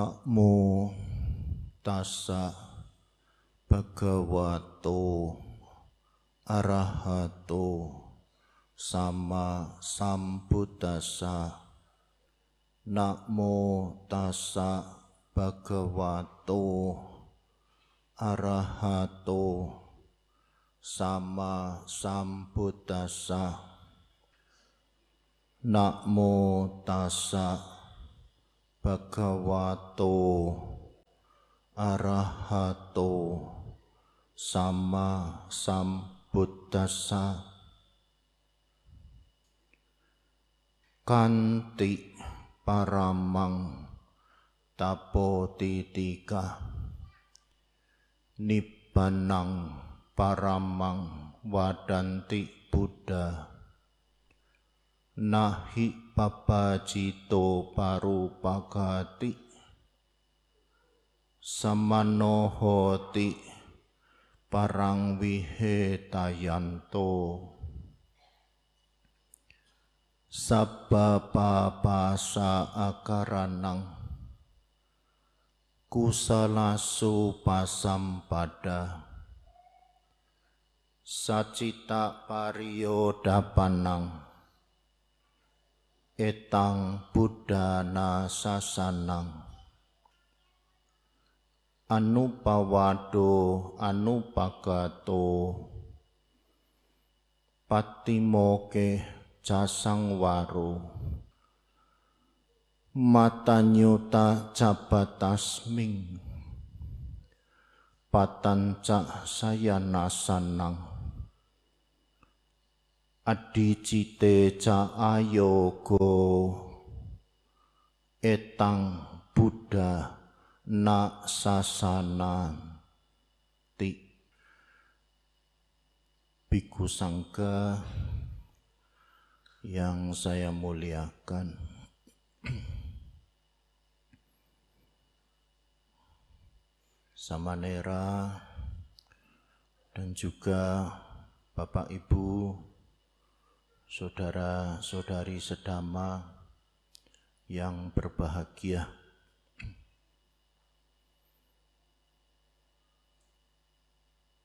Namo tassa bhagavato arahato sama sambuddhassa Namo tassa bhagavato arahato sama sambuddhassa Namo tassa Bhagavato Arahato Sama Sambuddhasa Kanti Paramang Tapotitika Nibbanang Paramang Wadanti Buddha Nahi papacito parupakati samanohoti parang wihetayanto sabba papasa akaranang. Kusalasu pasampada sacita pariyo dapanang etang buddhana sasanang. Anupawado anupagato. Patimoke jasang waru matanyuta jabatasming. Patanca sayanasanang adicite ca ayogo etang Buddha na sasana ti. Biku sangka yang saya muliakan. Samanera dan juga Bapak Ibu saudara-saudari sedama yang berbahagia.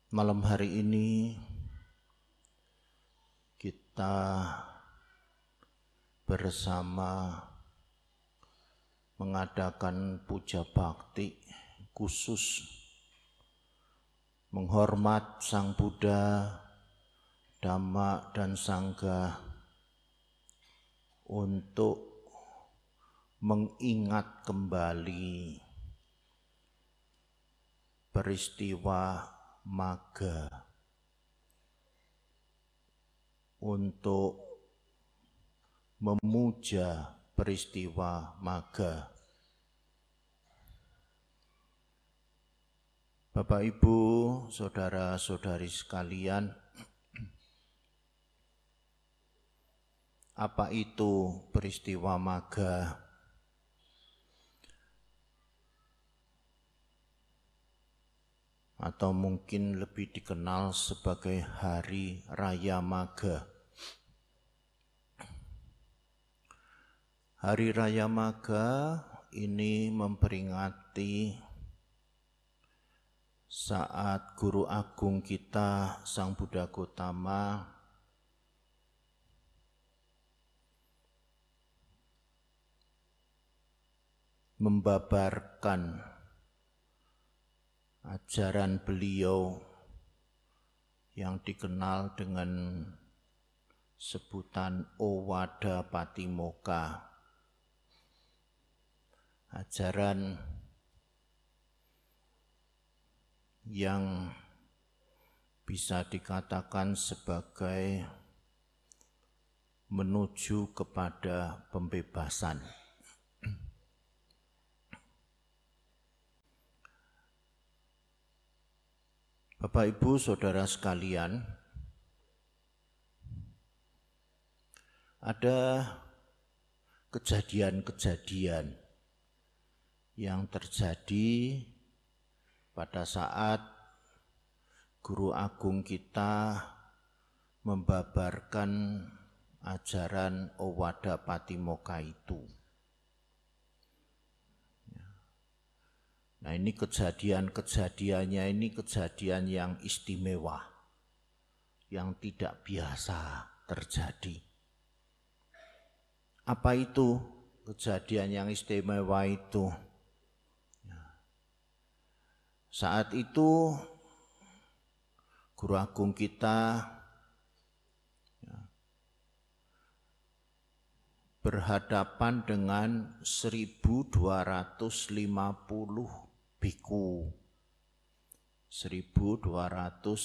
Malam hari ini kita bersama mengadakan puja bakti khusus menghormat Sang Buddha Dhamma dan Sangga untuk mengingat kembali peristiwa maga untuk memuja peristiwa maga. Bapak Ibu, saudara-saudari sekalian, apa itu peristiwa maga? Atau mungkin lebih dikenal sebagai hari raya maga? Hari raya maga ini memperingati saat guru agung kita Sang Buddha Gautama membabarkan ajaran beliau yang dikenal dengan sebutan Owada Patimoka. Ajaran yang bisa dikatakan sebagai menuju kepada pembebasan. Bapak Ibu Saudara sekalian, ada kejadian-kejadian yang terjadi pada saat guru agung kita membabarkan ajaran Owada Patimoka itu. Nah ini kejadian-kejadiannya ini kejadian yang istimewa, yang tidak biasa terjadi. Apa itu kejadian yang istimewa itu? Ya. Saat itu guru agung kita ya, berhadapan dengan 1250 biku. 1250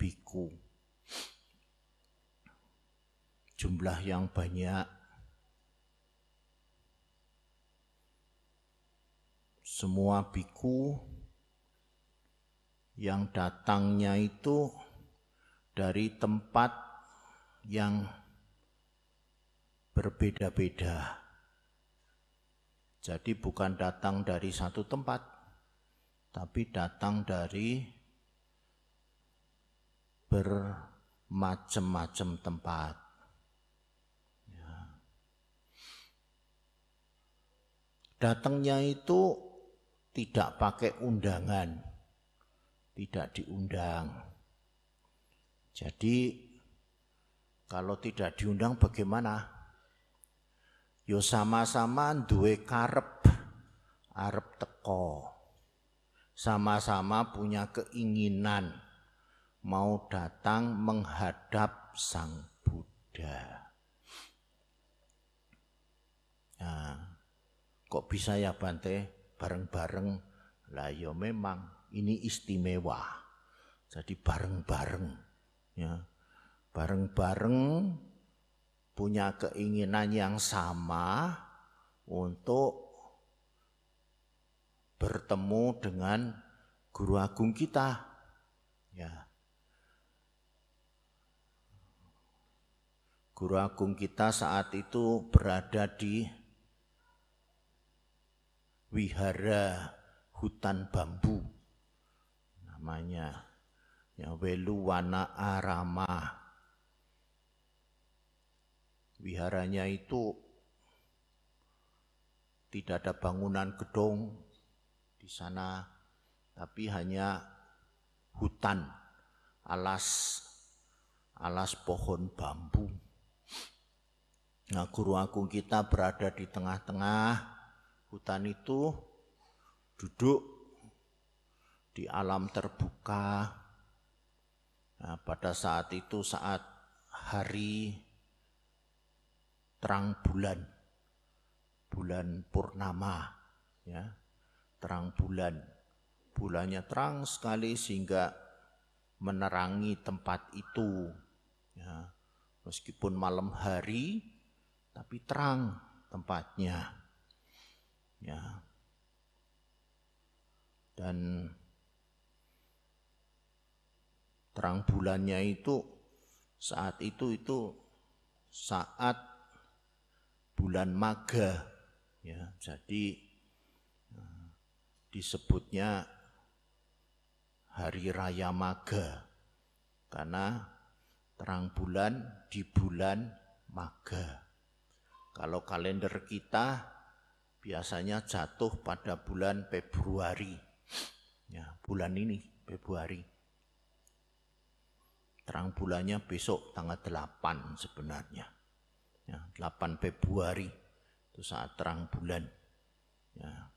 biku. Jumlah yang banyak. Semua biku yang datangnya itu dari tempat yang berbeda-beda. Jadi bukan datang dari satu tempat, tapi datang dari bermacam-macam tempat. Ya. Datangnya itu tidak pakai undangan, tidak diundang. Jadi kalau tidak diundang bagaimana? Yo sama-sama duwe karep arep teko. Sama-sama punya keinginan mau datang menghadap Sang Buddha. Nah, kok bisa ya Bante bareng-bareng? Lah yo memang ini istimewa. Jadi bareng-bareng ya. Bareng-bareng punya keinginan yang sama untuk bertemu dengan guru agung kita. Ya. Guru agung kita saat itu berada di wihara hutan bambu namanya ya Weluwana Arama Wiharanya itu tidak ada bangunan gedung di sana, tapi hanya hutan, alas alas pohon bambu. Nah, guru agung kita berada di tengah-tengah hutan itu, duduk di alam terbuka. Nah, pada saat itu saat hari terang bulan, bulan purnama, ya, terang bulan. Bulannya terang sekali sehingga menerangi tempat itu. Ya, meskipun malam hari, tapi terang tempatnya. Ya. Dan terang bulannya itu saat itu itu saat bulan maga. Ya jadi eh, disebutnya hari raya maga. Karena terang bulan di bulan maga. Kalau kalender kita biasanya jatuh pada bulan Februari. Ya bulan ini Februari. Terang bulannya besok tanggal 8 sebenarnya ya, 8 Februari itu saat terang bulan ya.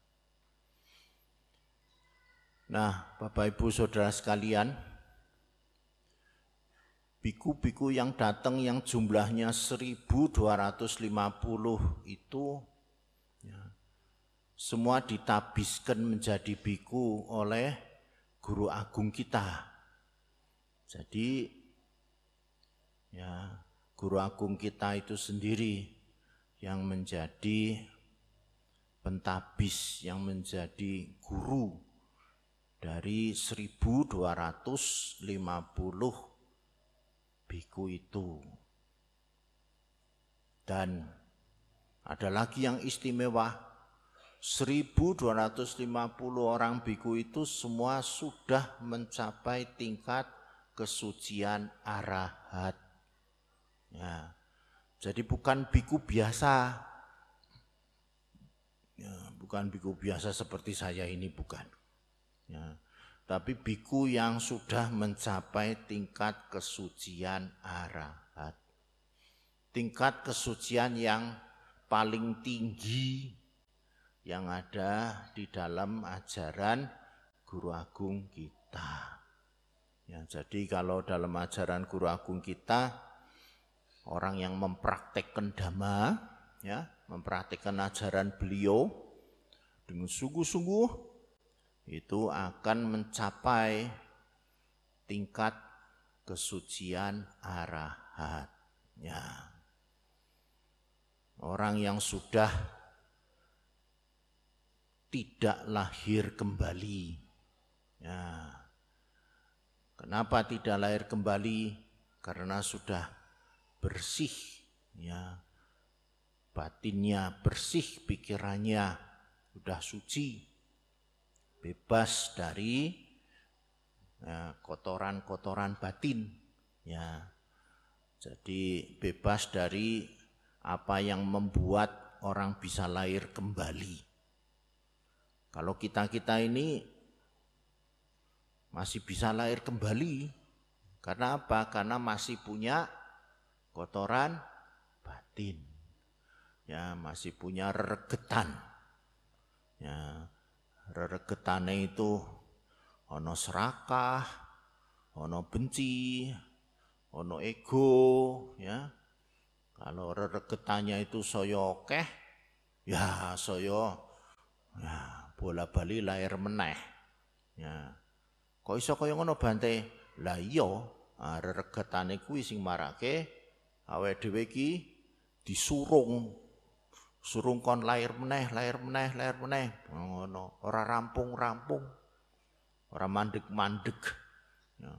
Nah, Bapak Ibu Saudara sekalian, biku-biku yang datang yang jumlahnya 1250 itu ya, semua ditabiskan menjadi biku oleh guru agung kita. Jadi ya guru agung kita itu sendiri yang menjadi pentabis, yang menjadi guru dari 1250 biku itu. Dan ada lagi yang istimewa, 1250 orang biku itu semua sudah mencapai tingkat kesucian arahat. Ya. Jadi bukan biku biasa. Ya, bukan biku biasa seperti saya ini bukan. Ya. Tapi biku yang sudah mencapai tingkat kesucian arahat. Tingkat kesucian yang paling tinggi yang ada di dalam ajaran guru agung kita. Ya, jadi kalau dalam ajaran guru agung kita orang yang mempraktekkan dhamma ya, mempraktekkan ajaran beliau dengan sungguh-sungguh itu akan mencapai tingkat kesucian arahat. Ya. Orang yang sudah tidak lahir kembali. Ya, Kenapa tidak lahir kembali? Karena sudah bersih ya. Batinnya bersih, pikirannya sudah suci. Bebas dari ya, kotoran-kotoran ya, batin ya. Jadi bebas dari apa yang membuat orang bisa lahir kembali. Kalau kita-kita ini masih bisa lahir kembali. Karena apa? Karena masih punya kotoran batin. Ya, masih punya regetan. Ya, regetane itu ono serakah, ono benci, ono ego, ya. Kalau regetannya itu soyo keh, ya soyo ya bola bali lahir meneh. Ya. Kok iso kaya ngono Bante? Lah iya, regetane kuwi sing marake awake dhewe iki disurung. Surung kon lahir meneh, lahir meneh, lahir meneh. Ngono, ora rampung-rampung. Ora mandek-mandek. Ya.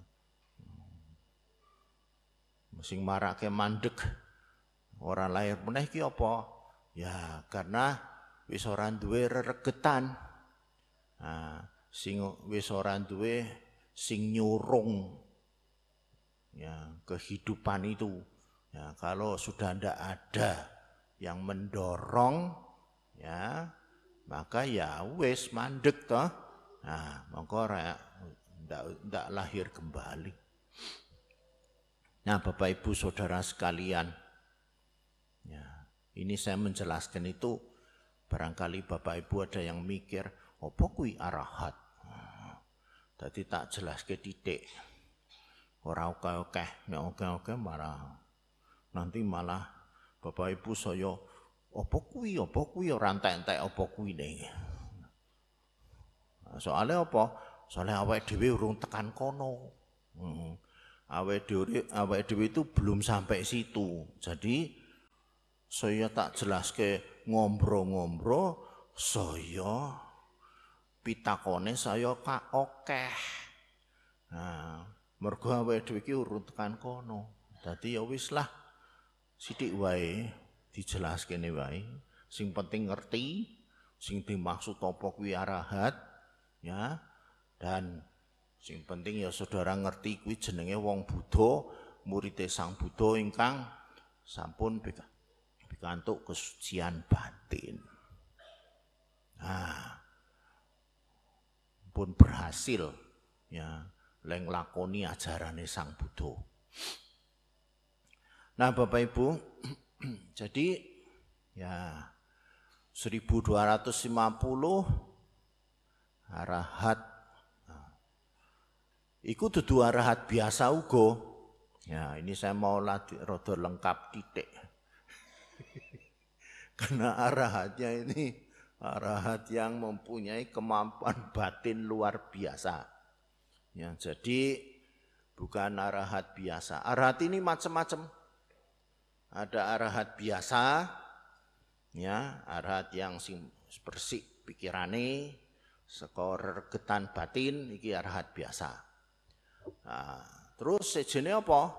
Sing marake mandek ora lahir meneh ki apa? Ya, karena wis ora duwe regetan. Nah, sing wis ora duwe sing nyurung ya kehidupan itu ya kalau sudah ndak ada yang mendorong ya maka ya wis mandek toh nah maka ndak lahir kembali nah Bapak Ibu Saudara sekalian ya ini saya menjelaskan itu barangkali Bapak Ibu ada yang mikir apa kuwi arahat Dadi tak jelas ke titik. Ora oke-oke, nek oke-oke marah. Nanti malah Bapak Ibu saya apa kuwi apa kuwi ora entek-entek apa kuwi ning. Soalnya apa? Soalnya awake dhewe urung tekan kono. Hmm. Awake dhewe awake dhewe itu belum sampai situ. Jadi saya tak jelas ke ngombro-ngombro saya pitakone saya kak okeh. Nah, mergo awake dhewe iki urut tekan kono. Dadi ya wis lah sithik wae dijelas kene wae. Sing penting ngerti sing dimaksud apa kuwi arahat ya. Dan sing penting ya saudara ngerti kuwi jenenge wong Buddha, murid Sang Buddha ingkang sampun pikantuk kesucian batin. Nah, pun berhasil ya leng lakoni ajarane Sang Buddha. Nah, Bapak Ibu, jadi ya 1250 arahat nah, Iku dudu arahat biasa uga. Ya, ini saya mau latih rada lengkap titik. Karena arahatnya ini arahat yang mempunyai kemampuan batin luar biasa. Ya, jadi bukan arahat biasa. Arahat ini macam-macam. Ada arahat biasa, ya, arahat yang bersih pikirane, skor getan batin, iki arahat biasa. Nah, terus sejene apa?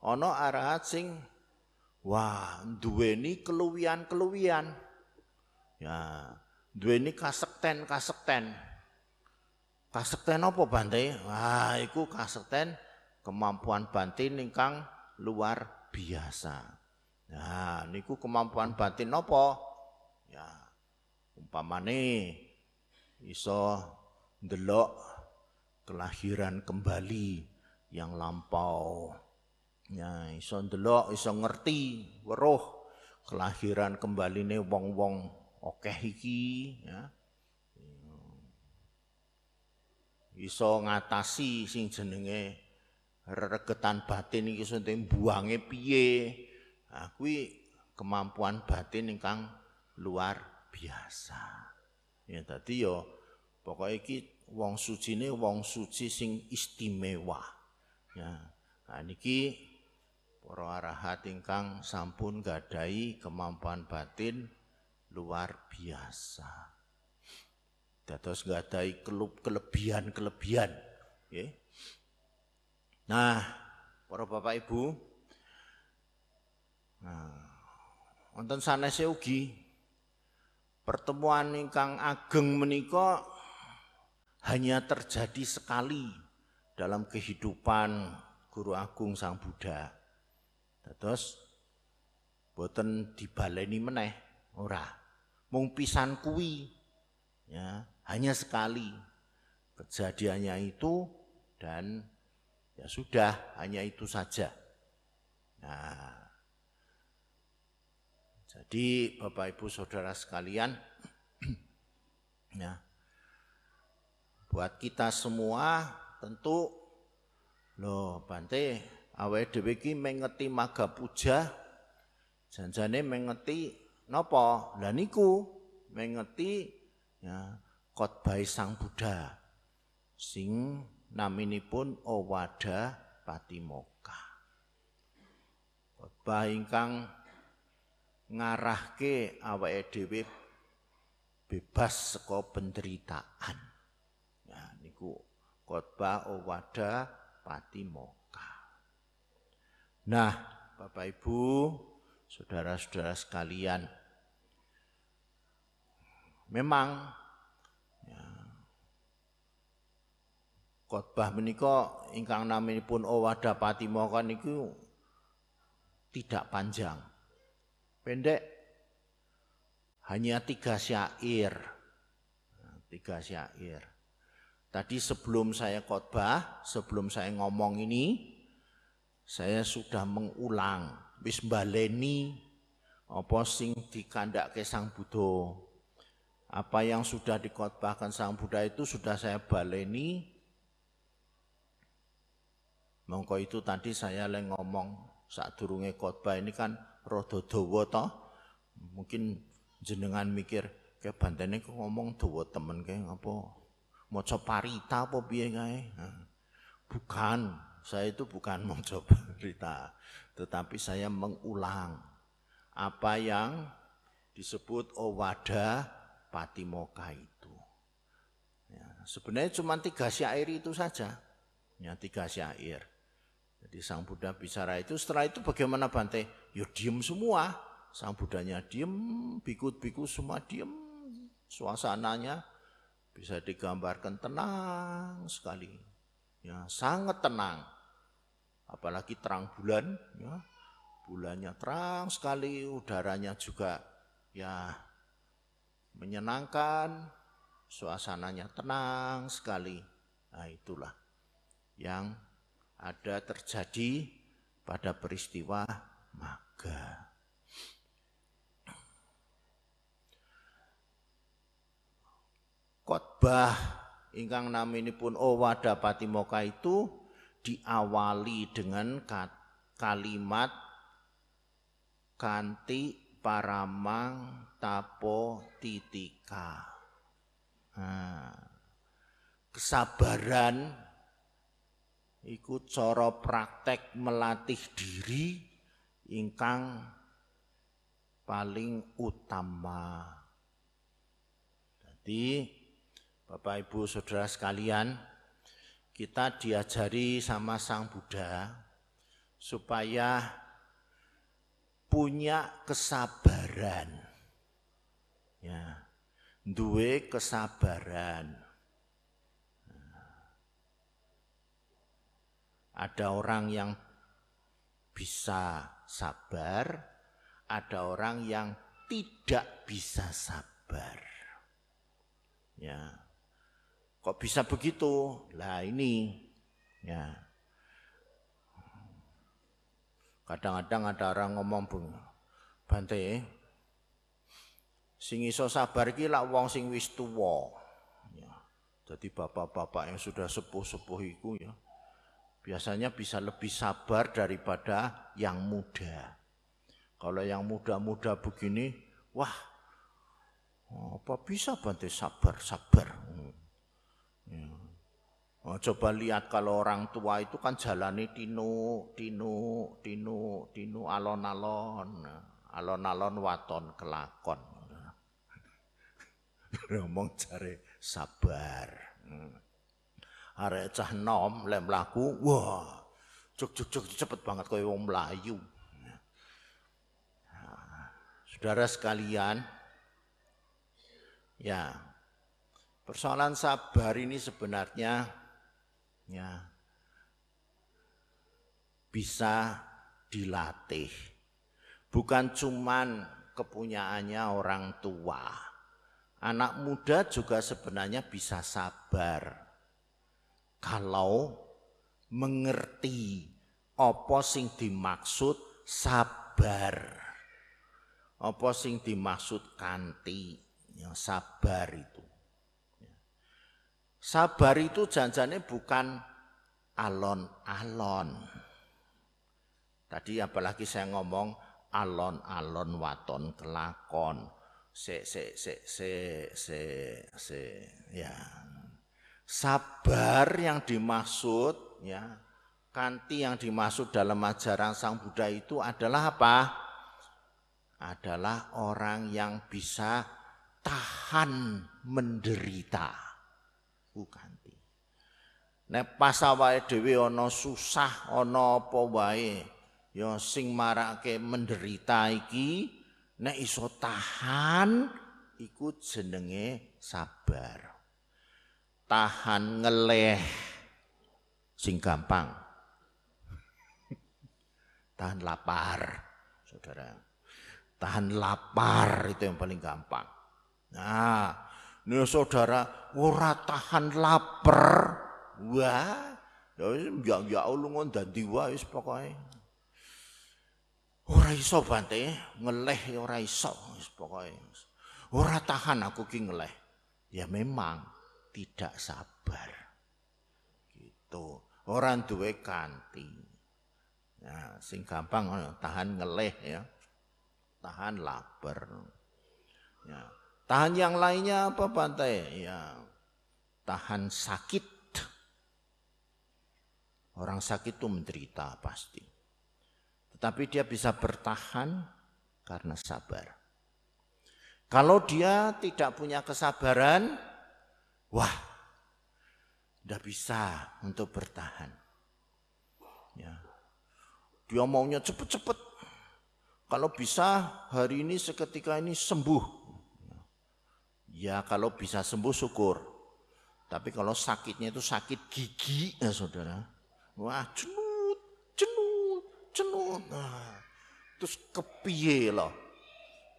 Ono arahat sing wah duweni keluwian-keluwian. Ya, duweni kasekten kasekten. Kasekten apa Bante? Wah, iku kasekten kemampuan batin ingkang luar biasa. Nah, niku kemampuan batin apa? Ya. Umpamane iso ndelok kelahiran kembali yang lampau. Ya, iso ndelok, iso ngerti, weruh kelahiran kembali nih wong-wong okeh iki, ya. Iso ngatasi sing jenenge regetan batin iki sunting buange piye. Nah, kuwi kemampuan batin ingkang luar biasa. Ya tadi yo pokoknya iki wong suci ini wong suci sing istimewa. Ya. Nah niki para arahat ingkang sampun gadai kemampuan batin luar biasa. Dados gadai kelub kelebihan-kelebihan, ya. Nah, para Bapak Ibu, nah, wonten sanese ugi pertemuan ingkang ageng menika hanya terjadi sekali dalam kehidupan Guru Agung Sang Buddha. Terus boten dibaleni meneh ora. Mung pisan kuwi ya, hanya sekali kejadiannya itu dan ya sudah hanya itu saja. Nah, jadi Bapak Ibu Saudara sekalian ya buat kita semua tentu loh Bante awe dhewe iki mengeti maga puja janjane mengeti napa lah niku mengeti ya khotbah Sang Buddha sing naminipun Owada Patimoka khotbah ingkang ngarahke awake dhewe bebas saka penderitaan. Ya niku khotbah Owada Patimoka. Nah, Bapak Ibu, saudara-saudara sekalian, memang ya, khotbah menika ingkang naminipun Owada Patimoka niku tidak panjang pendek. Hanya tiga syair. Tiga syair. Tadi sebelum saya khotbah sebelum saya ngomong ini saya sudah mengulang. Wis baleni apa sing dikandake Sang Buddha. Apa yang sudah dikhotbahkan Sang Buddha itu sudah saya baleni. Mongko itu tadi saya lagi ngomong saat durunge khotbah ini kan rada dawa to. Mungkin jenengan mikir kayak bantene kok ngomong dawa temen kayak apa maca parita apa piye kae. Bukan, saya itu bukan maca parita, tetapi saya mengulang apa yang disebut Owada Patimoka itu. Ya, sebenarnya cuma tiga syair itu saja, ya tiga syair. Jadi Sang Buddha bicara itu, setelah itu bagaimana Bante? Ya diem semua. Sang Budanya diem, biku-biku semua diem. Suasananya bisa digambarkan tenang sekali. Ya, sangat tenang. Apalagi terang bulan, ya. Bulannya terang sekali, udaranya juga ya menyenangkan, suasananya tenang sekali. Nah, itulah yang ada terjadi pada peristiwa maga. Khotbah ingkang naminipun Owada Patimoka itu diawali dengan kalimat kanti paramang tapo titika. Nah, kesabaran ikut cara praktek melatih diri ingkang paling utama. Jadi Bapak Ibu Saudara sekalian, kita diajari sama Sang Buddha supaya punya kesabaran. Ya, duwe kesabaran. Ada orang yang bisa sabar, ada orang yang tidak bisa sabar. Ya. Kok bisa begitu? Lah ini ya. Kadang-kadang ada orang ngomong, Bante, sing iso sabar iki lak wong sing wis tuwa. Ya. Jadi bapak-bapak yang sudah sepuh-sepuh itu ya biasanya bisa lebih sabar daripada yang muda. Kalau yang muda-muda begini, wah, apa bisa Bante sabar, sabar. Hmm. Ya. Oh, coba lihat kalau orang tua itu kan jalani tinu, tinu, tinu, tinu, alon-alon, alon-alon waton kelakon. Ngomong cari sabar. Hmm. Arek cah nom lem laku, wah, cuk cuk cuk cepet banget kau wong Melayu. Saudara sekalian, ya persoalan sabar ini sebenarnya ya bisa dilatih. Bukan cuman kepunyaannya orang tua. Anak muda juga sebenarnya bisa sabar. Kalau mengerti apa sing dimaksud sabar. Apa sing dimaksud kanti, yang sabar itu. Sabar itu janjane bukan alon-alon. Tadi apalagi saya ngomong alon-alon waton kelakon. Se se se se se se ya. Sabar yang dimaksud ya, kanti yang dimaksud dalam ajaran Sang Buddha itu adalah apa? Adalah orang yang bisa tahan menderita kanthi. Nek pas awake dhewe ana susah, ana apa wae, ya sing marake menderita iki nek iso tahan iku jenenge sabar. Tahan ngeleh sing gampang. tahan lapar, Saudara. Tahan lapar itu yang paling gampang. Nah, Nih saudara ora tahan lapar. Wah, ya ya ya lunga dadi wae wis pokoke. Ora iso bante, ngeleh ya ora iso wis pokoke. Ora tahan aku ki ngeleh. Ya memang tidak sabar. Gitu. Orang duwe kanti. Ya, sing gampang tahan ngeleh ya. Tahan lapar. Ya. Tahan yang lainnya apa Pantai? Ya, tahan sakit. Orang sakit itu menderita pasti. Tetapi dia bisa bertahan karena sabar. Kalau dia tidak punya kesabaran, wah, tidak bisa untuk bertahan. Ya. Dia maunya cepat-cepat. Kalau bisa hari ini seketika ini sembuh. Ya kalau bisa sembuh syukur. Tapi kalau sakitnya itu sakit gigi ya saudara. Wah cenut, cenut, cenut. Nah, terus kepiye loh.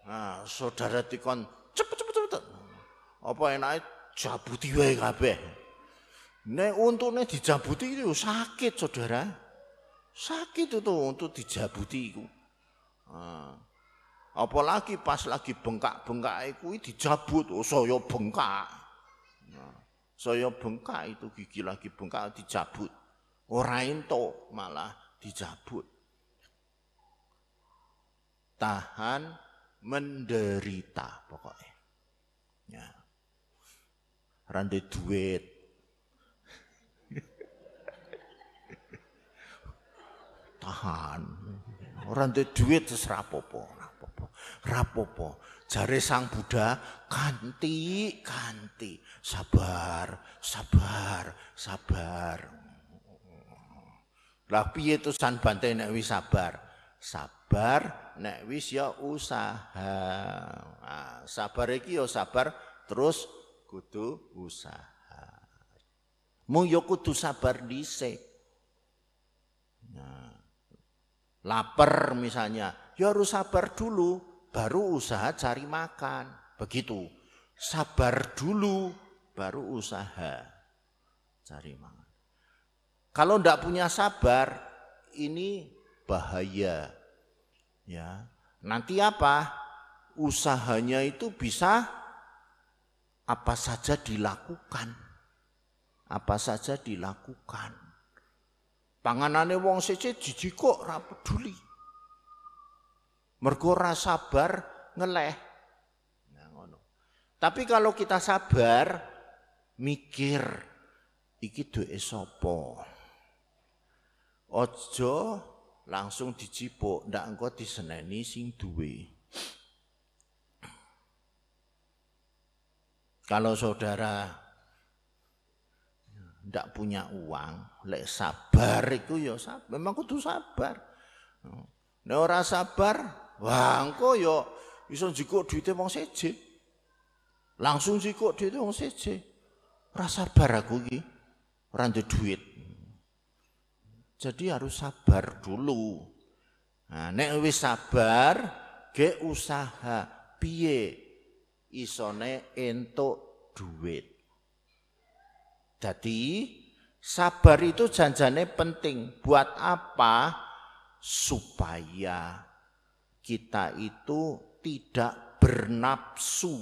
Nah, saudara tikon cepet cepet cepet. Apa enaknya jabuti wae kabeh. Nek untune dijabuti itu sakit saudara. Sakit itu untuk dijabuti itu. Nah, Apalagi pas lagi bengkak-bengkak kuwi dijabut, oh saya bengkak. Nah, saya bengkak itu gigi lagi bengkak dijabut. Ora ento malah dijabut. Tahan menderita pokoknya. Ya. Rande duit. Tahan. Orang duit terus rapopo rapopo. Jare Sang Buddha kanti kanti sabar sabar sabar. Lah piye San Bante nek wis sabar? Sabar nek wis ya usaha. Nah, sabar iki ya sabar terus kudu usaha. Mung ya kudu sabar dhisik. Nah, lapar misalnya, ya harus sabar dulu baru usaha cari makan. Begitu. Sabar dulu, baru usaha cari mangan. Kalau ndak punya sabar, ini bahaya. Ya, nanti apa? Usahanya itu bisa apa saja dilakukan. Apa saja dilakukan. Panganane wong sece jijik kok ora peduli. Mergo sabar ngeleh. Nah, ngono. Tapi kalau kita sabar mikir iki duwe sapa? Ojo langsung dicipuk, ndak engko diseneni sing duwe. Kalau saudara ndak punya uang, lek sabar iku ya sabar, memang kudu sabar. Nek ora sabar, wah engko ya iso jikuk duite wong seje. Langsung jikuk duite wong seje. Ora sabar aku iki. Ora duit. Jadi harus sabar dulu. Nah, nek wis sabar, ge usaha piye isone entuk duit. Jadi sabar itu janjane penting. Buat apa? Supaya kita itu tidak bernafsu.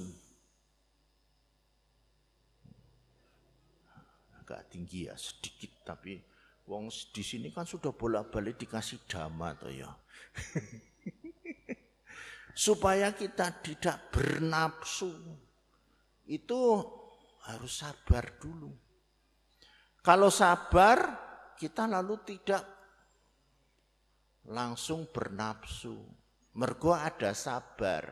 Agak tinggi ya sedikit tapi wong di sini kan sudah bolak-balik dikasih dama toh ya. Supaya kita tidak bernafsu. Itu harus sabar dulu. Kalau sabar, kita lalu tidak langsung bernafsu. Mergo ada sabar.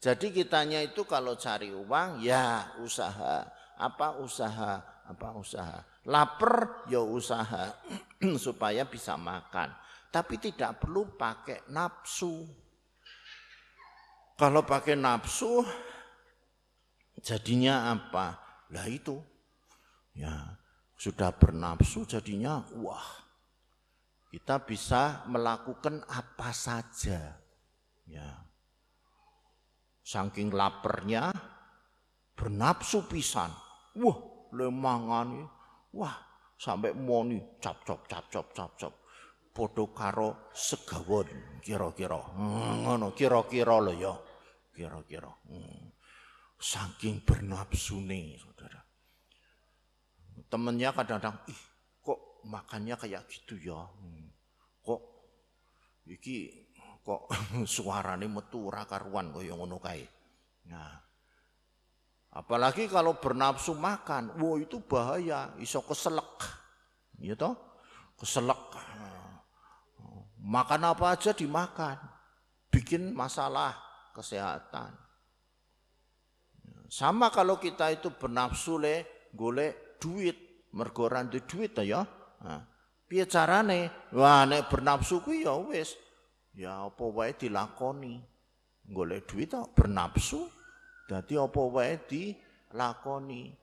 Jadi kitanya itu kalau cari uang, ya usaha. Apa usaha? Apa usaha? Laper, ya usaha. supaya bisa makan. Tapi tidak perlu pakai nafsu. Kalau pakai nafsu, jadinya apa? Lah itu. Ya, sudah bernafsu jadinya wah. Kita bisa melakukan apa saja. Ya. Saking lapernya bernafsu pisan. Wah lemangan wah sampai moni cap cap cap cap cap cap. Podo karo segawon kira-kira. Hmm, ngono kira-kira lo ya kira-kira hmm. saking bernafsune saudara. Temennya kadang-kadang ih kok makannya kayak gitu ya? Hmm. kok iki kok suarane metu ora karuan kaya ngono kae? Nah apalagi kalau bernafsu makan wow itu bahaya iso keselek. Ya toh? Keselek. Makan apa aja dimakan. Bikin masalah kesehatan sama kalau kita itu bernafsu le golek duit, mergo ora duit ta ya. Nah, piye carane? Wah, nek bernafsu kuwi ya wis ya apa wae dilakoni. Golek duit tak bernafsu. Dadi apa wae dilakoni.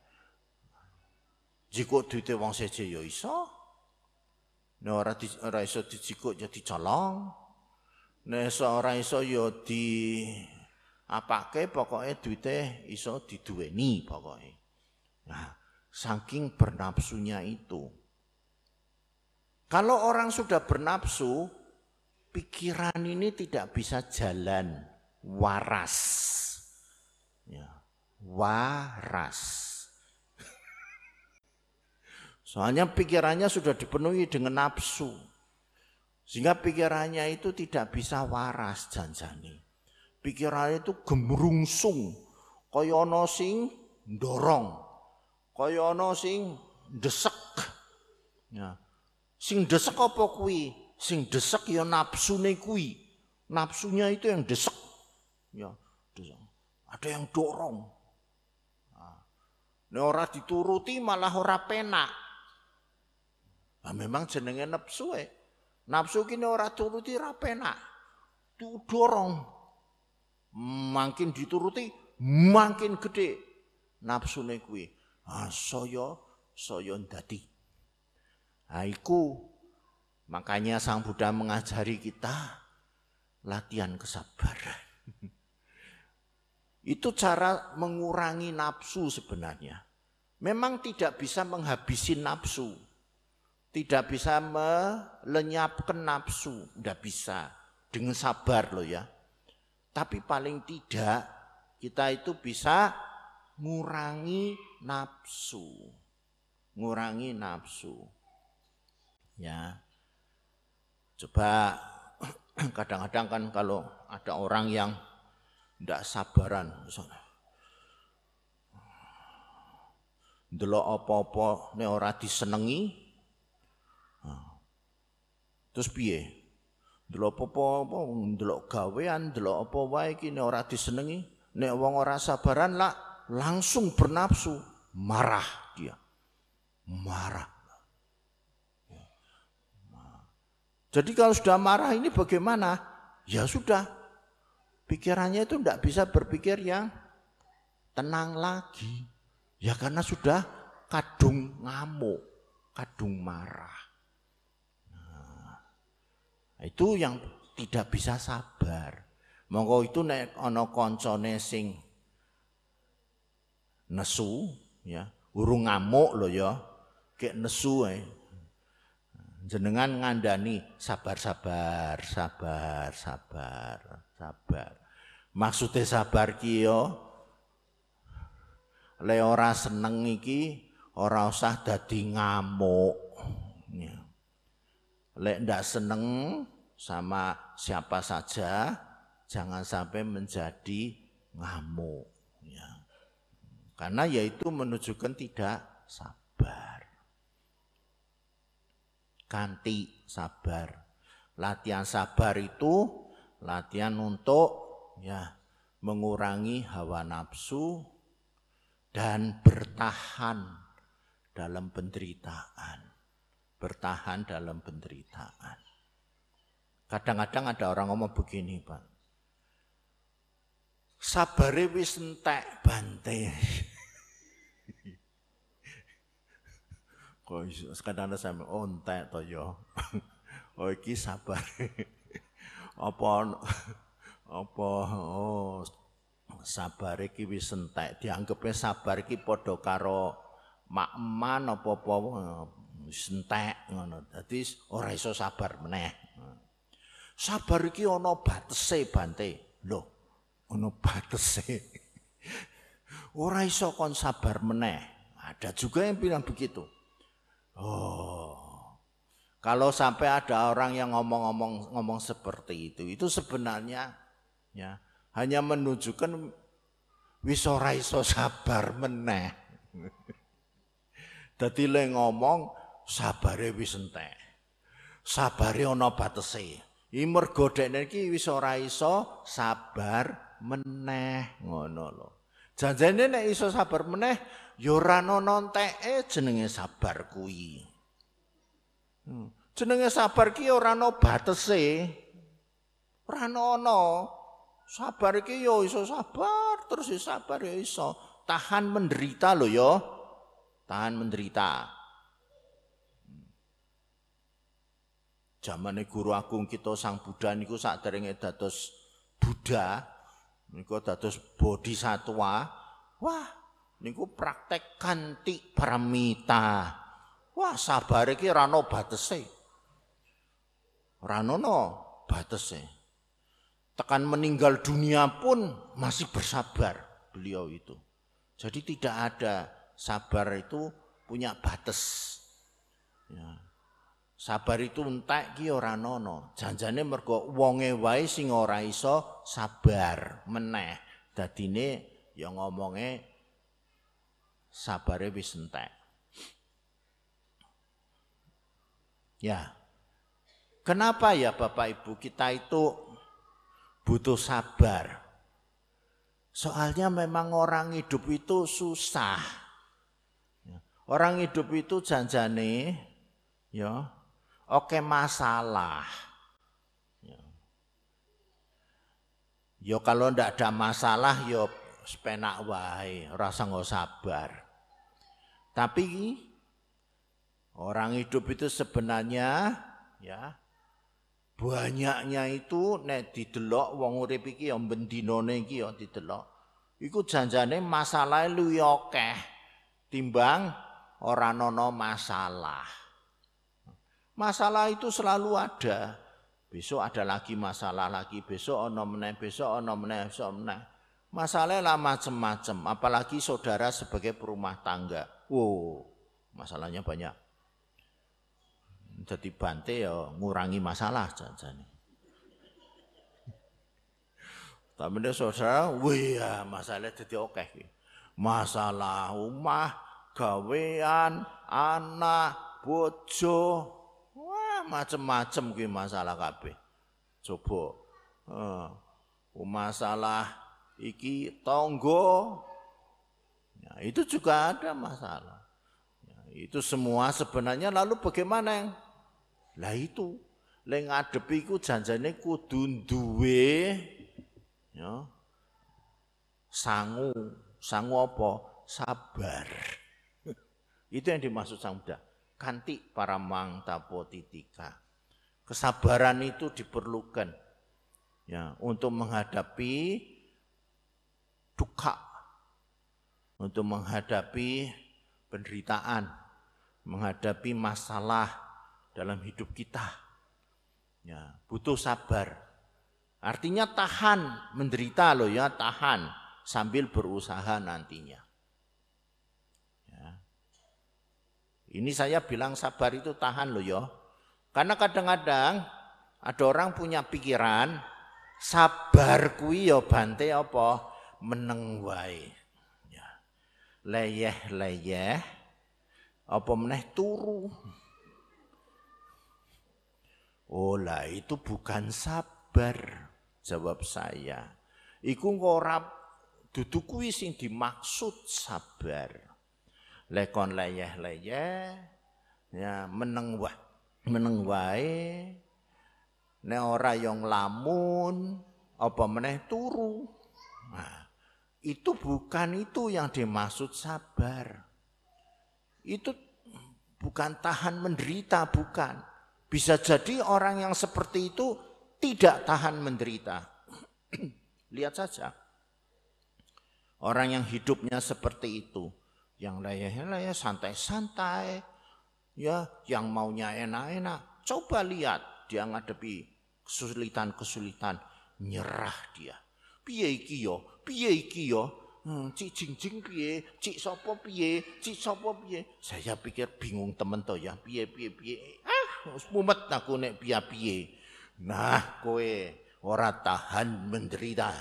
Jika duite wong seje ya iso. Nek ora di, ora iso dijikuk ya dicolong. Nek ora iso ya di apake pokoke duite iso diduweni pokoke. Nah, Saking bernafsunya itu. Kalau orang sudah bernafsu, pikiran ini tidak bisa jalan waras. Ya, waras. Soalnya pikirannya sudah dipenuhi dengan nafsu. Sehingga pikirannya itu tidak bisa waras janjani. Pikirannya itu gemerungsung. Kaya ana sing dorong kaya sing desek. Ya. Sing desek apa kuwi? Sing desek ya nafsune kuwi. Nafsunya itu yang desek. Ya, desek. Ada yang dorong. Nah, Nek ora dituruti malah ora penak. Nah, memang jenenge nafsu e. Nafsu kini ora turuti ora penak. Tu dorong. Makin dituruti makin gede nafsune kuwi ah, saya saya ndadi. Nah, iku makanya Sang Buddha mengajari kita latihan kesabaran. Itu cara mengurangi nafsu sebenarnya. memang tidak bisa menghabisi nafsu. Tidak bisa melenyapkan nafsu, tidak bisa. Dengan sabar loh ya. Tapi paling tidak kita itu bisa ngurangi nafsu. Ngurangi nafsu. Ya. Coba kadang-kadang kan kalau ada orang yang tidak sabaran misalnya delok apa-apa nek ora disenengi terus piye? Delok apa-apa delok gawean delok apa wae iki nek ora disenengi nek wong ora sabaran lah langsung bernafsu marah dia. Marah. Jadi kalau sudah marah ini bagaimana? Ya sudah. Pikirannya itu tidak bisa berpikir yang tenang lagi. Ya karena sudah kadung ngamuk, kadung marah. Itu yang tidak bisa sabar. Monggo itu nek ana kancane sing nesu ya, urung ngamuk lho ya, kek nesu ae. Jenengan ngandani sabar-sabar, sabar, sabar, sabar. Maksudnya sabar ki yo le ora seneng iki ora usah dadi ngamuk. Lek ndak seneng sama siapa saja jangan sampai menjadi ngamuk ya. Karena yaitu menunjukkan tidak sabar. Kanti sabar. Latihan sabar itu latihan untuk ya mengurangi hawa nafsu, dan bertahan dalam penderitaan. Bertahan dalam penderitaan. Kadang-kadang ada orang ngomong begini, Pak. Sabare wis entek bante. Kok kadang ada sampe oh entek to ya. Oh iki sabar. apa apa oh sabar iki wis entek dianggepe sabar iki padha karo makman apa-apa wis entek ngono. Dadi ora iso sabar meneh. Sabar iki ana batese bante. Lho ana batese. Ora iso kon sabar meneh. Ada juga yang bilang begitu. Oh kalau sampai ada orang yang ngomong-ngomong ngomong seperti itu itu sebenarnya ya hanya menunjukkan wis ora iso sabar meneh. Dadi le ngomong sabare wis entek. Sabare ana batese. Iki mergo dekne iki wis ora iso sabar meneh ngono lho. Janjane nek iso sabar meneh ya ora ana enteke jenenge sabar kuwi. Hmm. Jenenge sabar ki ora ana batese. Ora ana. Sabar iki yo iso sabar, terus ya sabar ya iso. Tahan menderita lo yo. Tahan menderita. Zamane guru agung kita Sang Buddha niku sakderenge dados Buddha, niku dados bodhisatwa. Wah, niku praktek kanti paramita. Wah, sabar iki ora batese. Ora ono batese tekan meninggal dunia pun masih bersabar beliau itu. Jadi tidak ada sabar itu punya batas. Ya. Sabar itu entek ki ora nono. Janjane mergo wonge wae sing ora iso sabar meneh. Dadine ya ngomonge sabare wis entek. Ya. Kenapa ya Bapak Ibu kita itu butuh sabar. Soalnya memang orang hidup itu susah. Orang hidup itu janjane ya oke masalah. Ya, ya kalau ndak ada masalah ya sepenak wae, rasa nggak sabar. Tapi orang hidup itu sebenarnya ya banyaknya itu nek didelok wong urip iki ya bendinane iki ya didelok iku janjane masalah lu akeh timbang ora nono masalah. Masalah itu selalu ada. Besok ada lagi masalah lagi, besok ono meneh, besok ono meneh, besok meneh. Masalahnya lah macam-macam, apalagi saudara sebagai perumah tangga. Wow, masalahnya banyak. Jadi bante ya ngurangi masalah jajan. Tapi dia saudara, wih ya masalahnya jadi oke. Masalah rumah, gawean, anak, bojo, macem-macem kuwi masalah kabeh. Coba, uh, masalah iki tonggo, ya, itu juga ada masalah. Ya, itu semua sebenarnya lalu bagaimana? Yang lah itu lek ngadepi iku janjane kudu duwe ya sangu. Sangu apa? Sabar. Itu yang dimaksud sang Buddha kanti para mang tapotitika kesabaran itu diperlukan ya untuk menghadapi duka untuk menghadapi penderitaan menghadapi masalah dalam hidup kita ya butuh sabar Artinya tahan, menderita loh ya, tahan sambil berusaha nantinya. Ya. Ini saya bilang sabar itu tahan loh ya. Karena kadang-kadang ada orang punya pikiran sabar kui ya bante apa meneng wae. Ya. Leyeh-leyeh apa meneh turu. Oh lah itu bukan sabar jawab saya. Iku ora dudu kuwi sing dimaksud sabar. Lekon leyeh-leyeh ya meneng wah meneng wae nek ora yang lamun apa meneh turu. Nah, itu bukan itu yang dimaksud sabar. Itu bukan tahan menderita, bukan. Bisa jadi orang yang seperti itu tidak tahan menderita. Lihat saja. Orang yang hidupnya seperti itu, yang layah-layah santai-santai, ya, yang maunya enak-enak, coba lihat dia ngadepi kesulitan-kesulitan, nyerah dia. Piye iki yo? Piye iki yo? Hmm, cik jing piye? Cik sopo piye? Cik sopo piye? Saya pikir bingung temen to ya, piye piye piye. Ah, mumet aku nek piye piye. Nah, kowe ora tahan menderita.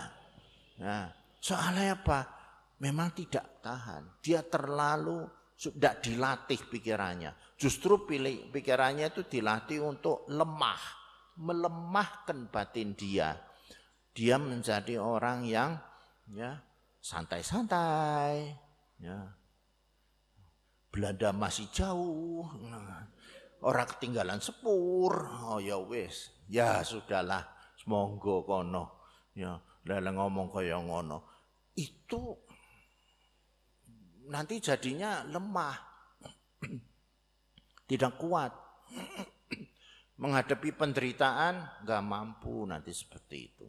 Nah, soalnya apa? Memang tidak tahan. Dia terlalu sudah dilatih pikirannya. Justru pilih pikirannya itu dilatih untuk lemah, melemahkan batin dia. Dia menjadi orang yang ya santai-santai, ya. Belanda masih jauh, nah, orang ketinggalan sepur. Oh ya wis, Ya sudahlah, semoga kono. Ya, dalam ngomong kaya ngono. Itu nanti jadinya lemah. Tidak kuat. Menghadapi penderitaan nggak mampu nanti seperti itu.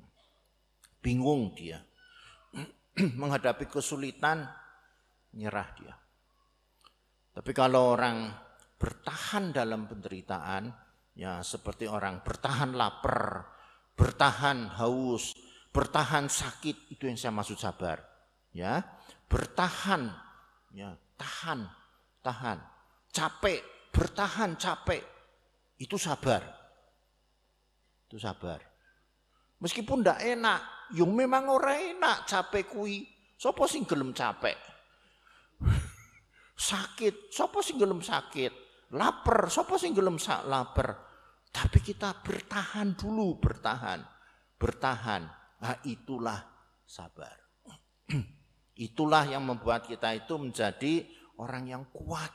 Bingung dia. Menghadapi kesulitan nyerah dia. Tapi kalau orang bertahan dalam penderitaan, Ya, seperti orang bertahan lapar, bertahan haus, bertahan sakit, itu yang saya maksud sabar. Ya, bertahan, ya, tahan, tahan. Capek, bertahan capek. Itu sabar. Itu sabar. Meskipun ndak enak, yang memang orang enak capek kui. Sopo sing gelem capek? sakit, sopo sing gelem sakit? Lapar, sopo sing gelem lapar? Tapi kita bertahan dulu, bertahan. Bertahan. Nah, itulah sabar. itulah yang membuat kita itu menjadi orang yang kuat.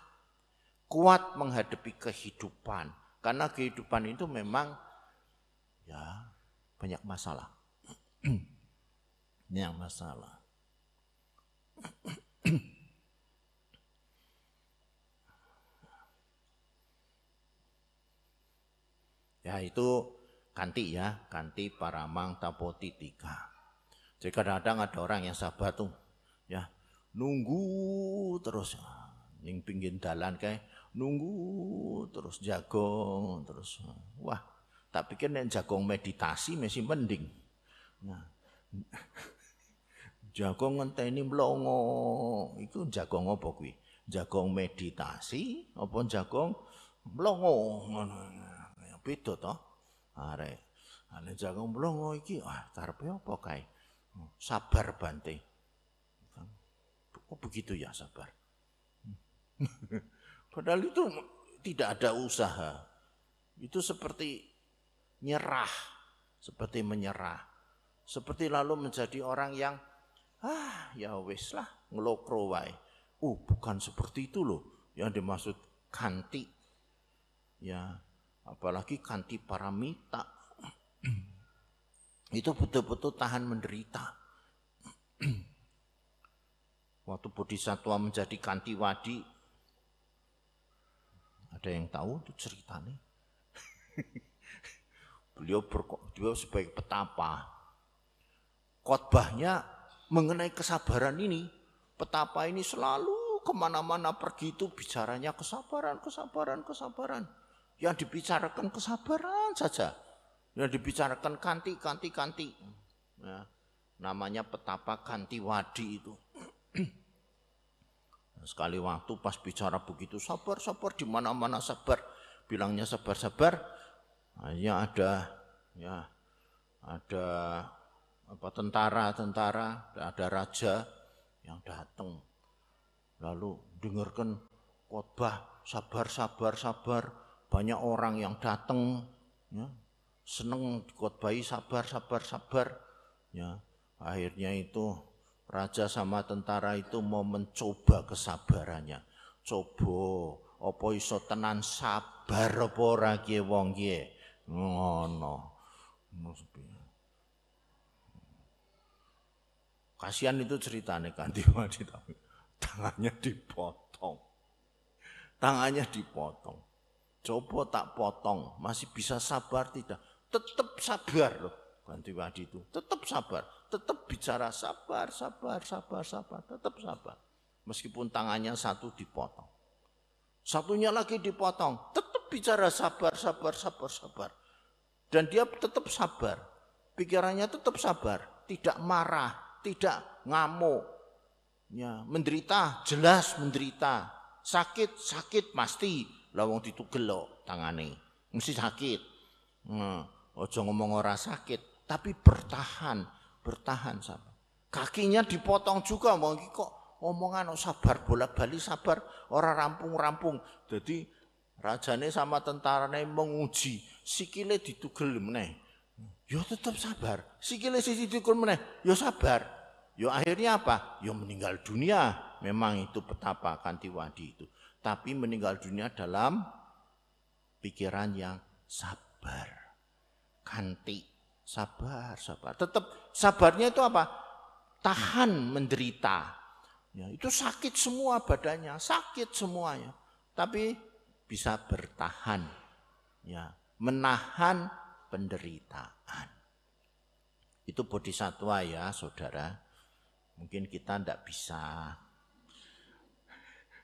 Kuat menghadapi kehidupan. Karena kehidupan itu memang ya banyak masalah. Banyak masalah. Ya itu kanti ya, kanti paramang tapotitika. Jadi kadang-kadang ada orang yang sabar tuh, ya. Nunggu terus. ning pinggir dalan kae nunggu terus jagung terus. Wah tak pikir nek jagung meditasi masih mending. Nah jagung ngenteni mlongo. Iku jagung apa kuwi? Jagung meditasi apa jagung mlongo? Ngono. Beda to. Arek. Ane jagung mlongo iki ah karepe apa kae? Sabar bante kok begitu ya sabar Padahal itu tidak ada usaha. Itu seperti nyerah, seperti menyerah. Seperti lalu menjadi orang yang ah ya wis lah ngelokro wae. Uh, bukan seperti itu loh yang dimaksud kanti. Ya, apalagi kanti paramita. itu betul-betul tahan menderita. Waktu Bodhisatwa menjadi kanti wadi, ada yang tahu itu ceritanya? beliau beliau sebagai petapa. Khotbahnya mengenai kesabaran ini. Petapa ini selalu ke mana-mana pergi itu bicaranya kesabaran, kesabaran, kesabaran. Yang dibicarakan kesabaran saja. Yang dibicarakan kanti, kanti, kanti. Ya, namanya petapa kanti wadi itu. Sekali waktu pas bicara begitu sabar, sabar di mana-mana sabar. Bilangnya sabar, sabar. Hanya ada ya ada apa tentara, tentara, ada raja yang datang. Lalu dengarkan khotbah sabar, sabar, sabar. Banyak orang yang datang ya, seneng khotbahi sabar, sabar, sabar. Ya, akhirnya itu Raja sama tentara itu mau mencoba kesabarannya. Coba apa iso tenan sabar apa ora kiye wong. Ngono. Kasihan itu ceritanya kan Diwadi tangannya dipotong. Tangannya dipotong. Coba tak potong, masih bisa sabar tidak? Tetap sabar loh ganti wadi itu. Tetap sabar tetap bicara sabar, sabar, sabar, sabar, tetap sabar. Meskipun tangannya satu dipotong. Satunya lagi dipotong, tetap bicara sabar, sabar, sabar, sabar. Dan dia tetap sabar. Pikirannya tetap sabar, tidak marah, tidak ngamuk. Ya, menderita, jelas menderita. Sakit, sakit pasti. Lawang ditugel tangane. Mesti sakit. Nah, ojo ngomong ora sakit, tapi bertahan bertahan sabar. Kakinya dipotong juga mau kok omongan oh, sabar bolak-balik sabar orang rampung-rampung. Jadi rajane sama tentarane menguji sikile ditugel meneh. Ya tetap sabar. Sikile sisi ditugel meneh, ya sabar. Ya akhirnya apa? Ya meninggal dunia. Memang itu petapa Kantiwadi itu. Tapi meninggal dunia dalam pikiran yang sabar. Kanti Sabar, sabar. Tetap sabarnya itu apa? Tahan menderita. Ya, itu sakit semua badannya, sakit semuanya. Tapi bisa bertahan. Ya, menahan penderitaan. Itu bodhisatwa ya, Saudara. Mungkin kita tidak bisa.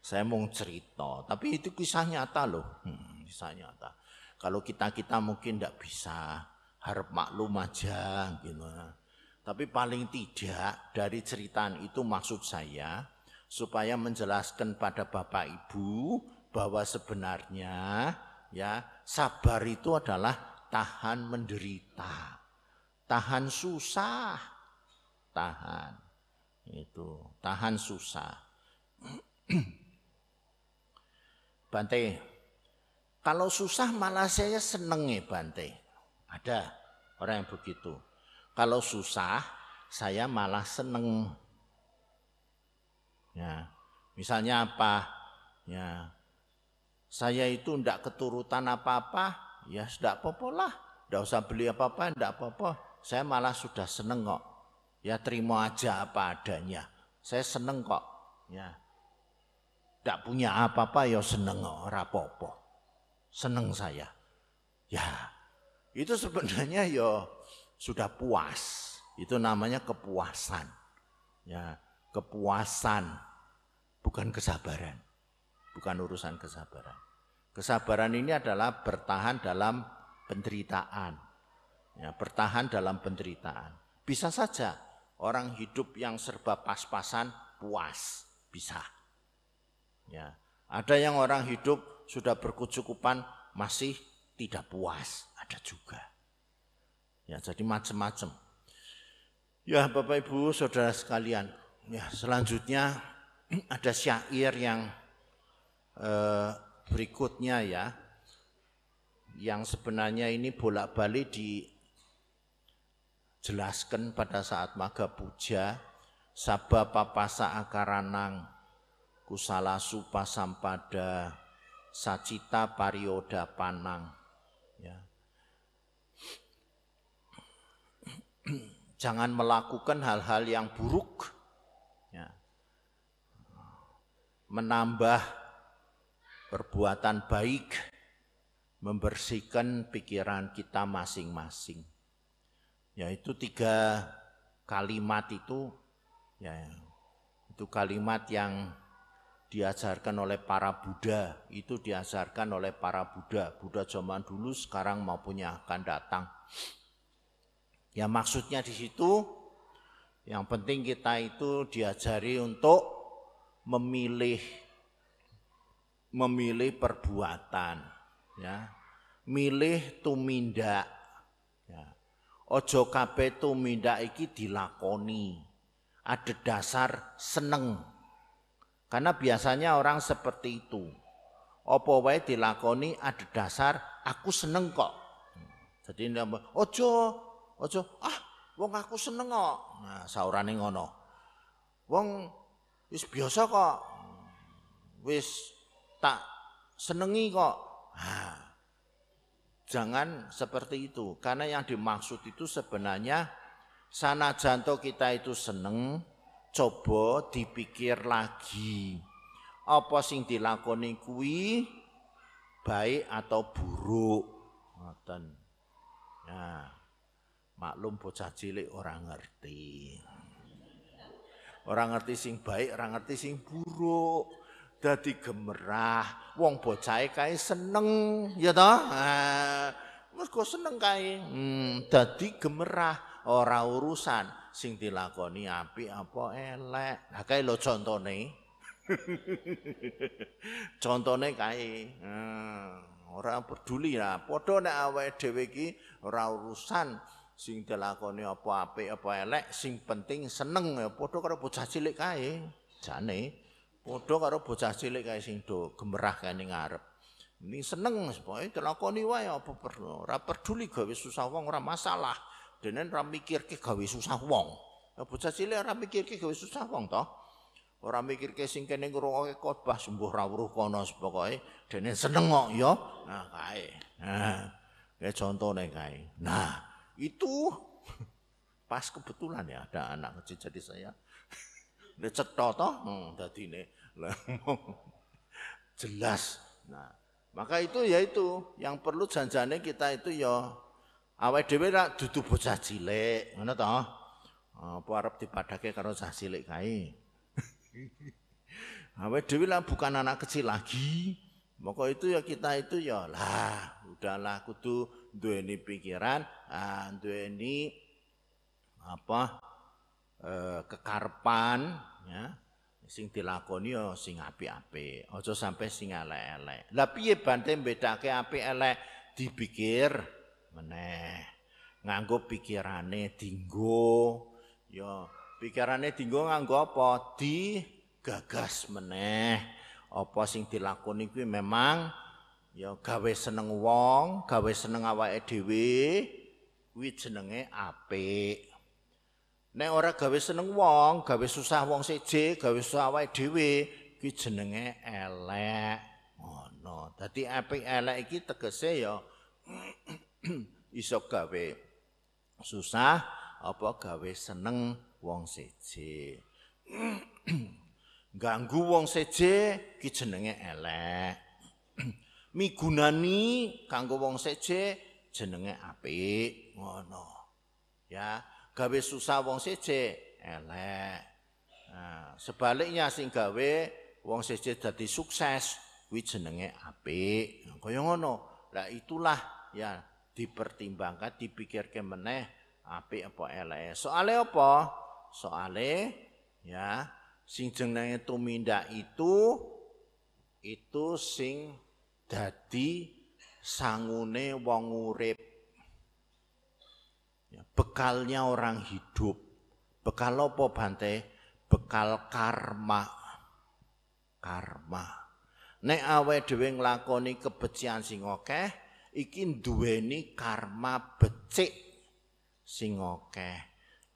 Saya mau cerita, tapi itu kisah nyata loh. Hmm, kisah nyata. Kalau kita-kita mungkin tidak bisa harap maklum aja gitu. Tapi paling tidak dari cerita itu maksud saya supaya menjelaskan pada Bapak Ibu bahwa sebenarnya ya sabar itu adalah tahan menderita. Tahan susah. Tahan. Itu, tahan susah. Bante, kalau susah malah saya seneng ya Bante. Ada orang yang begitu. Kalau susah, saya malah seneng. Ya, misalnya apa? Ya, saya itu ndak keturutan apa-apa, ya sudah apa-apa lah. Ndak usah beli apa-apa, ndak apa-apa. Saya malah sudah seneng kok. Ya terima aja apa adanya. Saya seneng kok. Ya, ndak punya apa-apa ya seneng kok, rapopo. Seneng saya. Ya, itu sebenarnya ya sudah puas. Itu namanya kepuasan. Ya, kepuasan bukan kesabaran. bukan urusan kesabaran. Kesabaran ini adalah bertahan dalam penderitaan. Ya, bertahan dalam penderitaan. Bisa saja orang hidup yang serba pas-pasan puas, bisa. Ya, ada yang orang hidup sudah berkecukupan masih tidak puas, ada juga. Ya, jadi macam-macam. Ya, Bapak Ibu, Saudara sekalian, ya selanjutnya ada syair yang eh, berikutnya ya yang sebenarnya ini bolak-balik dijelaskan pada saat maga puja sabba papasa akaranang kusala supa sampada sacita parioda panang ya jangan melakukan hal-hal yang buruk ya menambah perbuatan baik membersihkan pikiran kita masing-masing. Yaitu tiga kalimat itu ya itu kalimat yang diajarkan oleh para Buddha, itu diajarkan oleh para Buddha, Buddha zaman dulu sekarang maupun yang akan datang. Ya maksudnya di situ yang penting kita itu diajari untuk memilih memilih perbuatan ya. Milih tumindak ya. Ojo kabeh tumindak iki dilakoni. Ada dasar seneng. Karena biasanya orang seperti itu. Apa wae dilakoni ada dasar aku seneng kok. Jadi ojo ojo ah wong aku seneng kok nah saurane ngono wong wis biasa kok wis tak senengi kok. Nah, jangan seperti itu. Karena yang dimaksud itu sebenarnya sana jantung kita itu seneng, coba dipikir lagi. Apa sing dilakoni kuwi baik atau buruk. Ngoten. Nah, maklum bocah cilik orang ngerti. Orang ngerti sing baik, orang ngerti sing buruk. Dadi gemerah wong bocahe kae seneng ya toh? Wis kok seneng kae. Hmm, dadi gemerah ora urusan. Sing dilakoni apik apa elek. Nah kae lho contone. Contone kae. Hmm, ora peduli lah. Padha nek awake dhewe iki ora urusan sing dilakoni apa apik apa elek sing penting seneng ya padha karo bocah cilik kae jane Padha karo bocah cilik kae sing do gemerah kene ngarep. Ini seneng pokoke dilakoni wae apa perlu. Ora peduli gawe susah wong ora masalah. Dene ora mikirke gawe susah wong. Ya bocah cilik ora mikirke gawe susah wong to. Ora mikirke sing kene ngrungokke khotbah sembuh ra weruh kono pokoke dene seneng kok ya. Nah kae. Nah, kayak contone kae. Nah, itu pas kebetulan ya ada anak kecil jadi saya Nek cetha to, hmm, dadine jelas. Nah, maka itu ya itu yang perlu janjane kita itu ya awake dhewe ra dudu bocah cilik, ngono to. Apa arep dipadake karo cah cilik kae. awake dhewe lah bukan anak kecil lagi. Maka itu ya kita itu ya lah, udahlah kudu duweni pikiran, ah duweni apa eh, kekarpan ya. Sing dilakoni ya sing apik-apik aja sampai sing elek-elek. Lah piye bante mbedake apik-elek? Dipikir meneh. Nganggo pikirane dinggo. Ya pikirane dinggo nganggo apa? Digagas meneh. Apa sing dilakoni kuwi memang ya gawe seneng wong gawe seneng awake dhewe kuwi jenenge apik Nek ora gawe seneng wong, gawe susah wong seje, gawe susah awake dhewe, kuwi jenenge elek. Ngono. Dadi apik elek iki tegese ya iso gawe susah apa gawe seneng wong seje. Ganggu wong seje ki jenenge elek. Migunani kanggo wong seje jenenge apik. Ngono. Ya. gawe susah wong seje elek. Nah, sebaliknya sing gawe wong siji dadi sukses kuwi jenenge apik kaya ngono lah itulah ya dipertimbangkan dipikirke meneh apik apa elek soale apa soale ya sing jenenge tumindak itu itu sing dadi sangune wong urip. Ya, bekalnya orang hidup. Bekal apa bante? Bekal karma. Karma. Nek awe dhewe nglakoni kebecikan sing akeh iki duweni karma becik sing akeh.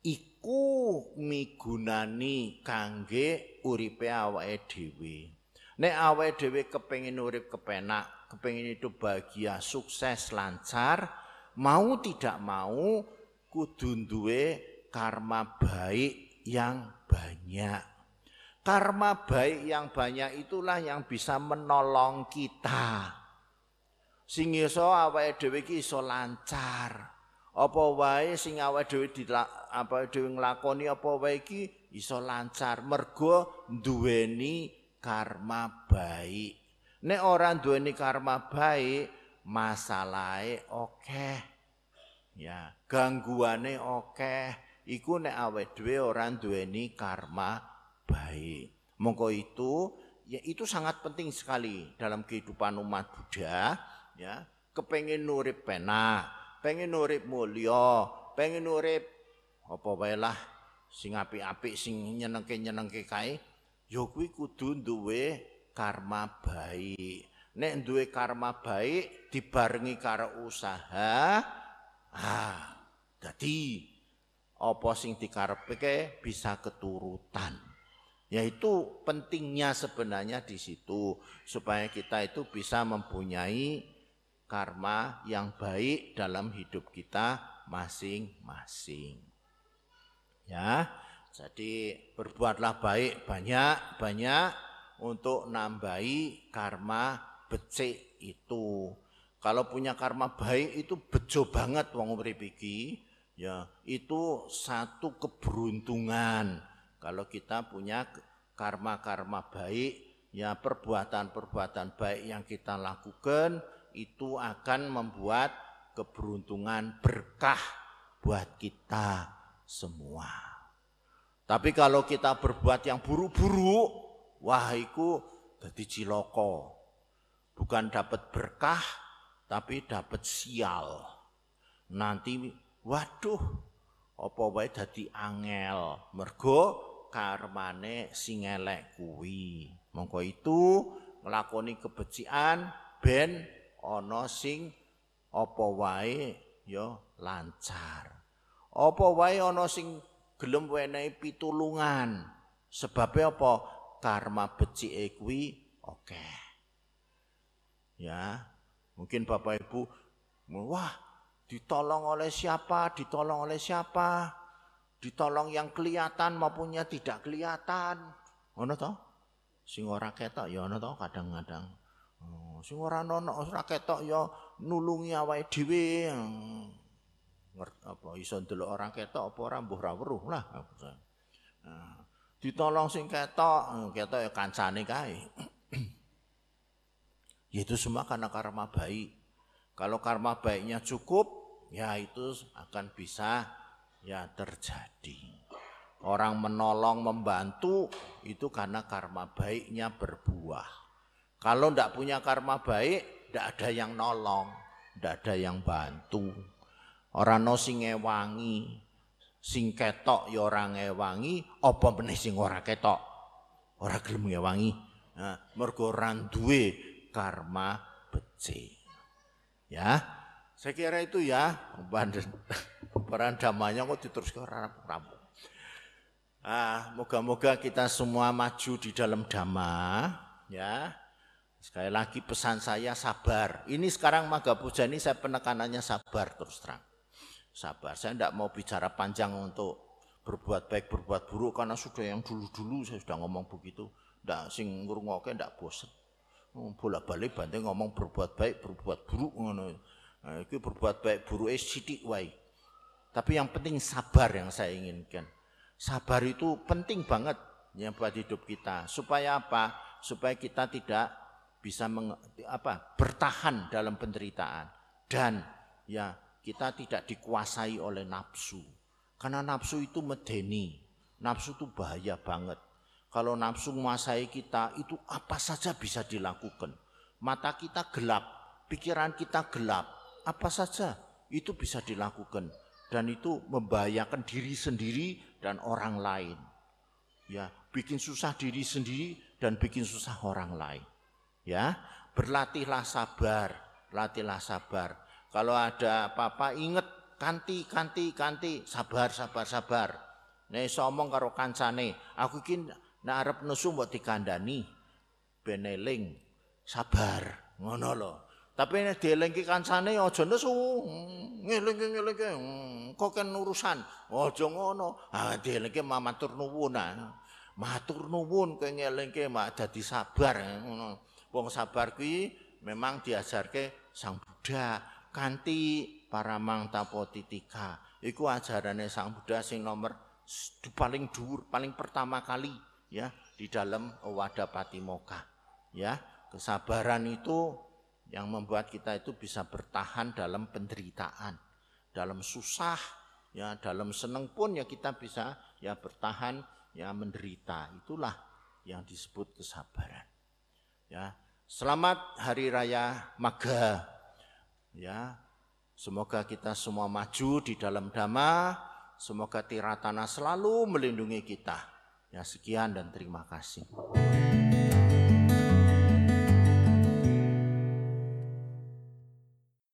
Iku migunani kangge uripe awake dhewe nek awake dhewe kepengin urip kepenak kepengin itu bahagia sukses lancar mau tidak mau kudu duwe karma baik yang banyak. Karma baik yang banyak itulah yang bisa menolong kita. Sing iso awake dhewe iki iso lancar. Apa wae sing awake dhewe apa dhewe nglakoni apa wae iki iso lancar. Mergo duweni karma baik. Nek ora duweni karma baik, masalahe oke. Ya, oke. Iku nek awake dhewe ora duweni karma baik. Mongko itu ya itu sangat penting sekali dalam kehidupan umat Buddha ya. Kepengin nurip pena, pengen nurip mulya, pengen nurip apa wae lah sing sing nyenengke-nyenengke kae ya kuwi kudu duwe karma baik. Nek duwe karma baik dibarengi karo usaha, ah, dadi apa sing dikarepke bisa keturutan. Yaitu pentingnya sebenarnya di situ supaya kita itu bisa mempunyai karma yang baik dalam hidup kita masing-masing. Ya. Jadi berbuatlah baik banyak-banyak untuk nambahi karma becik itu. Kalau punya karma baik itu bejo banget wong urip iki, ya itu satu keberuntungan. Kalau kita punya karma-karma baik, ya perbuatan-perbuatan baik yang kita lakukan itu akan membuat keberuntungan berkah buat kita semua. Tapi kalau kita berbuat yang buruk-buruk, wah itu jadi ciloko. Bukan dapat berkah, tapi dapat sial. Nanti, waduh, apa wae dadi angel. Mergo karmane sing elek kuwi. Mongko itu nglakoni kebecikan ben ana sing apa wae ya lancar. Apa wae ana sing gelem wenehi pitulungan. Sebabnya apa? Karma becike kuwi oke. Ya, mungkin Bapak Ibu wah ditolong oleh siapa? Ditolong oleh siapa? Ditolong yang kelihatan maupun tidak kelihatan. Ngono to? Sing ora ketok ya ono to kadang-kadang. Oh, sing ora ono ora ketok ya nulungi awake dhewe. Apa? Iso ndelok orang ketok apa ora? Mbuh weruh lah. Nah, ditolong sing ketok ketok ya kancane kae. Ya itu semua karena karma baik kalau karma baiknya cukup ya itu akan bisa ya terjadi. Orang menolong membantu itu karena karma baiknya berbuah. Kalau ndak punya karma baik ndak ada yang nolong ndak ada yang bantu ora ana sing ngewangi sing ketok ya ora ngewangi apa meneh sing ora ketok? Ora gelem ngewangi. Nah, mergo ora duwe karma becik. Ya saya kira itu ya. Peran damanya kok diteruskan orang rampung. Ah moga-moga kita semua maju di dalam dhamma ya. Sekali lagi pesan saya sabar. Ini sekarang Maga Puja ini saya penekanannya sabar terus terang sabar. Saya tidak mau bicara panjang untuk berbuat baik, berbuat buruk karena sudah yang dulu-dulu saya sudah ngomong begitu. Tidak sing ngrungokke tidak bosan. Oh, Bolak-balik banting ngomong berbuat baik, berbuat buruk. Nah, itu berbuat baik buruk es sidik wae. Tapi yang penting sabar yang saya inginkan. Sabar itu penting banget ya buat hidup kita. Supaya apa? supaya kita tidak bisa meng, apa bertahan dalam penderitaan dan ya kita tidak dikuasai oleh nafsu. Karena nafsu itu medeni. Nafsu itu bahaya banget. Kalau nafsu menguasai kita itu apa saja bisa dilakukan. Mata kita gelap, pikiran kita gelap, apa saja itu bisa dilakukan dan itu membahayakan diri sendiri dan orang lain. Ya, bikin susah diri sendiri dan bikin susah orang lain. Ya, berlatihlah sabar, latihlah sabar. Kalau ada apa-apa ingat kanti kanti kanti sabar sabar sabar. Nek somong karo kancane, aku iki nek arep nesu mbok dikandani beneling sabar ngono lho. Tapi nek dielingke kancane aja nesu. Ngelingke ngelingke kok kan urusan. Aja ngono. Ah dielingke matur nuwun. Matur nuwun kowe ngelingke mak dadi sabar ngono. Wong sabar kuwi memang diajarke Sang Buddha kanthi paramang tapotitika. Iku ajarane Sang Buddha sing nomor paling dhuwur, paling pertama kali ya di dalam wadah patimoka. Ya, kesabaran itu yang membuat kita itu bisa bertahan dalam penderitaan, dalam susah, ya dalam seneng pun ya kita bisa ya bertahan ya menderita. Itulah yang disebut kesabaran. Ya, Selamat Hari Raya Maga. Ya, semoga kita semua maju di dalam dhamma. Semoga Tiratana selalu melindungi kita. Ya, sekian dan terima kasih.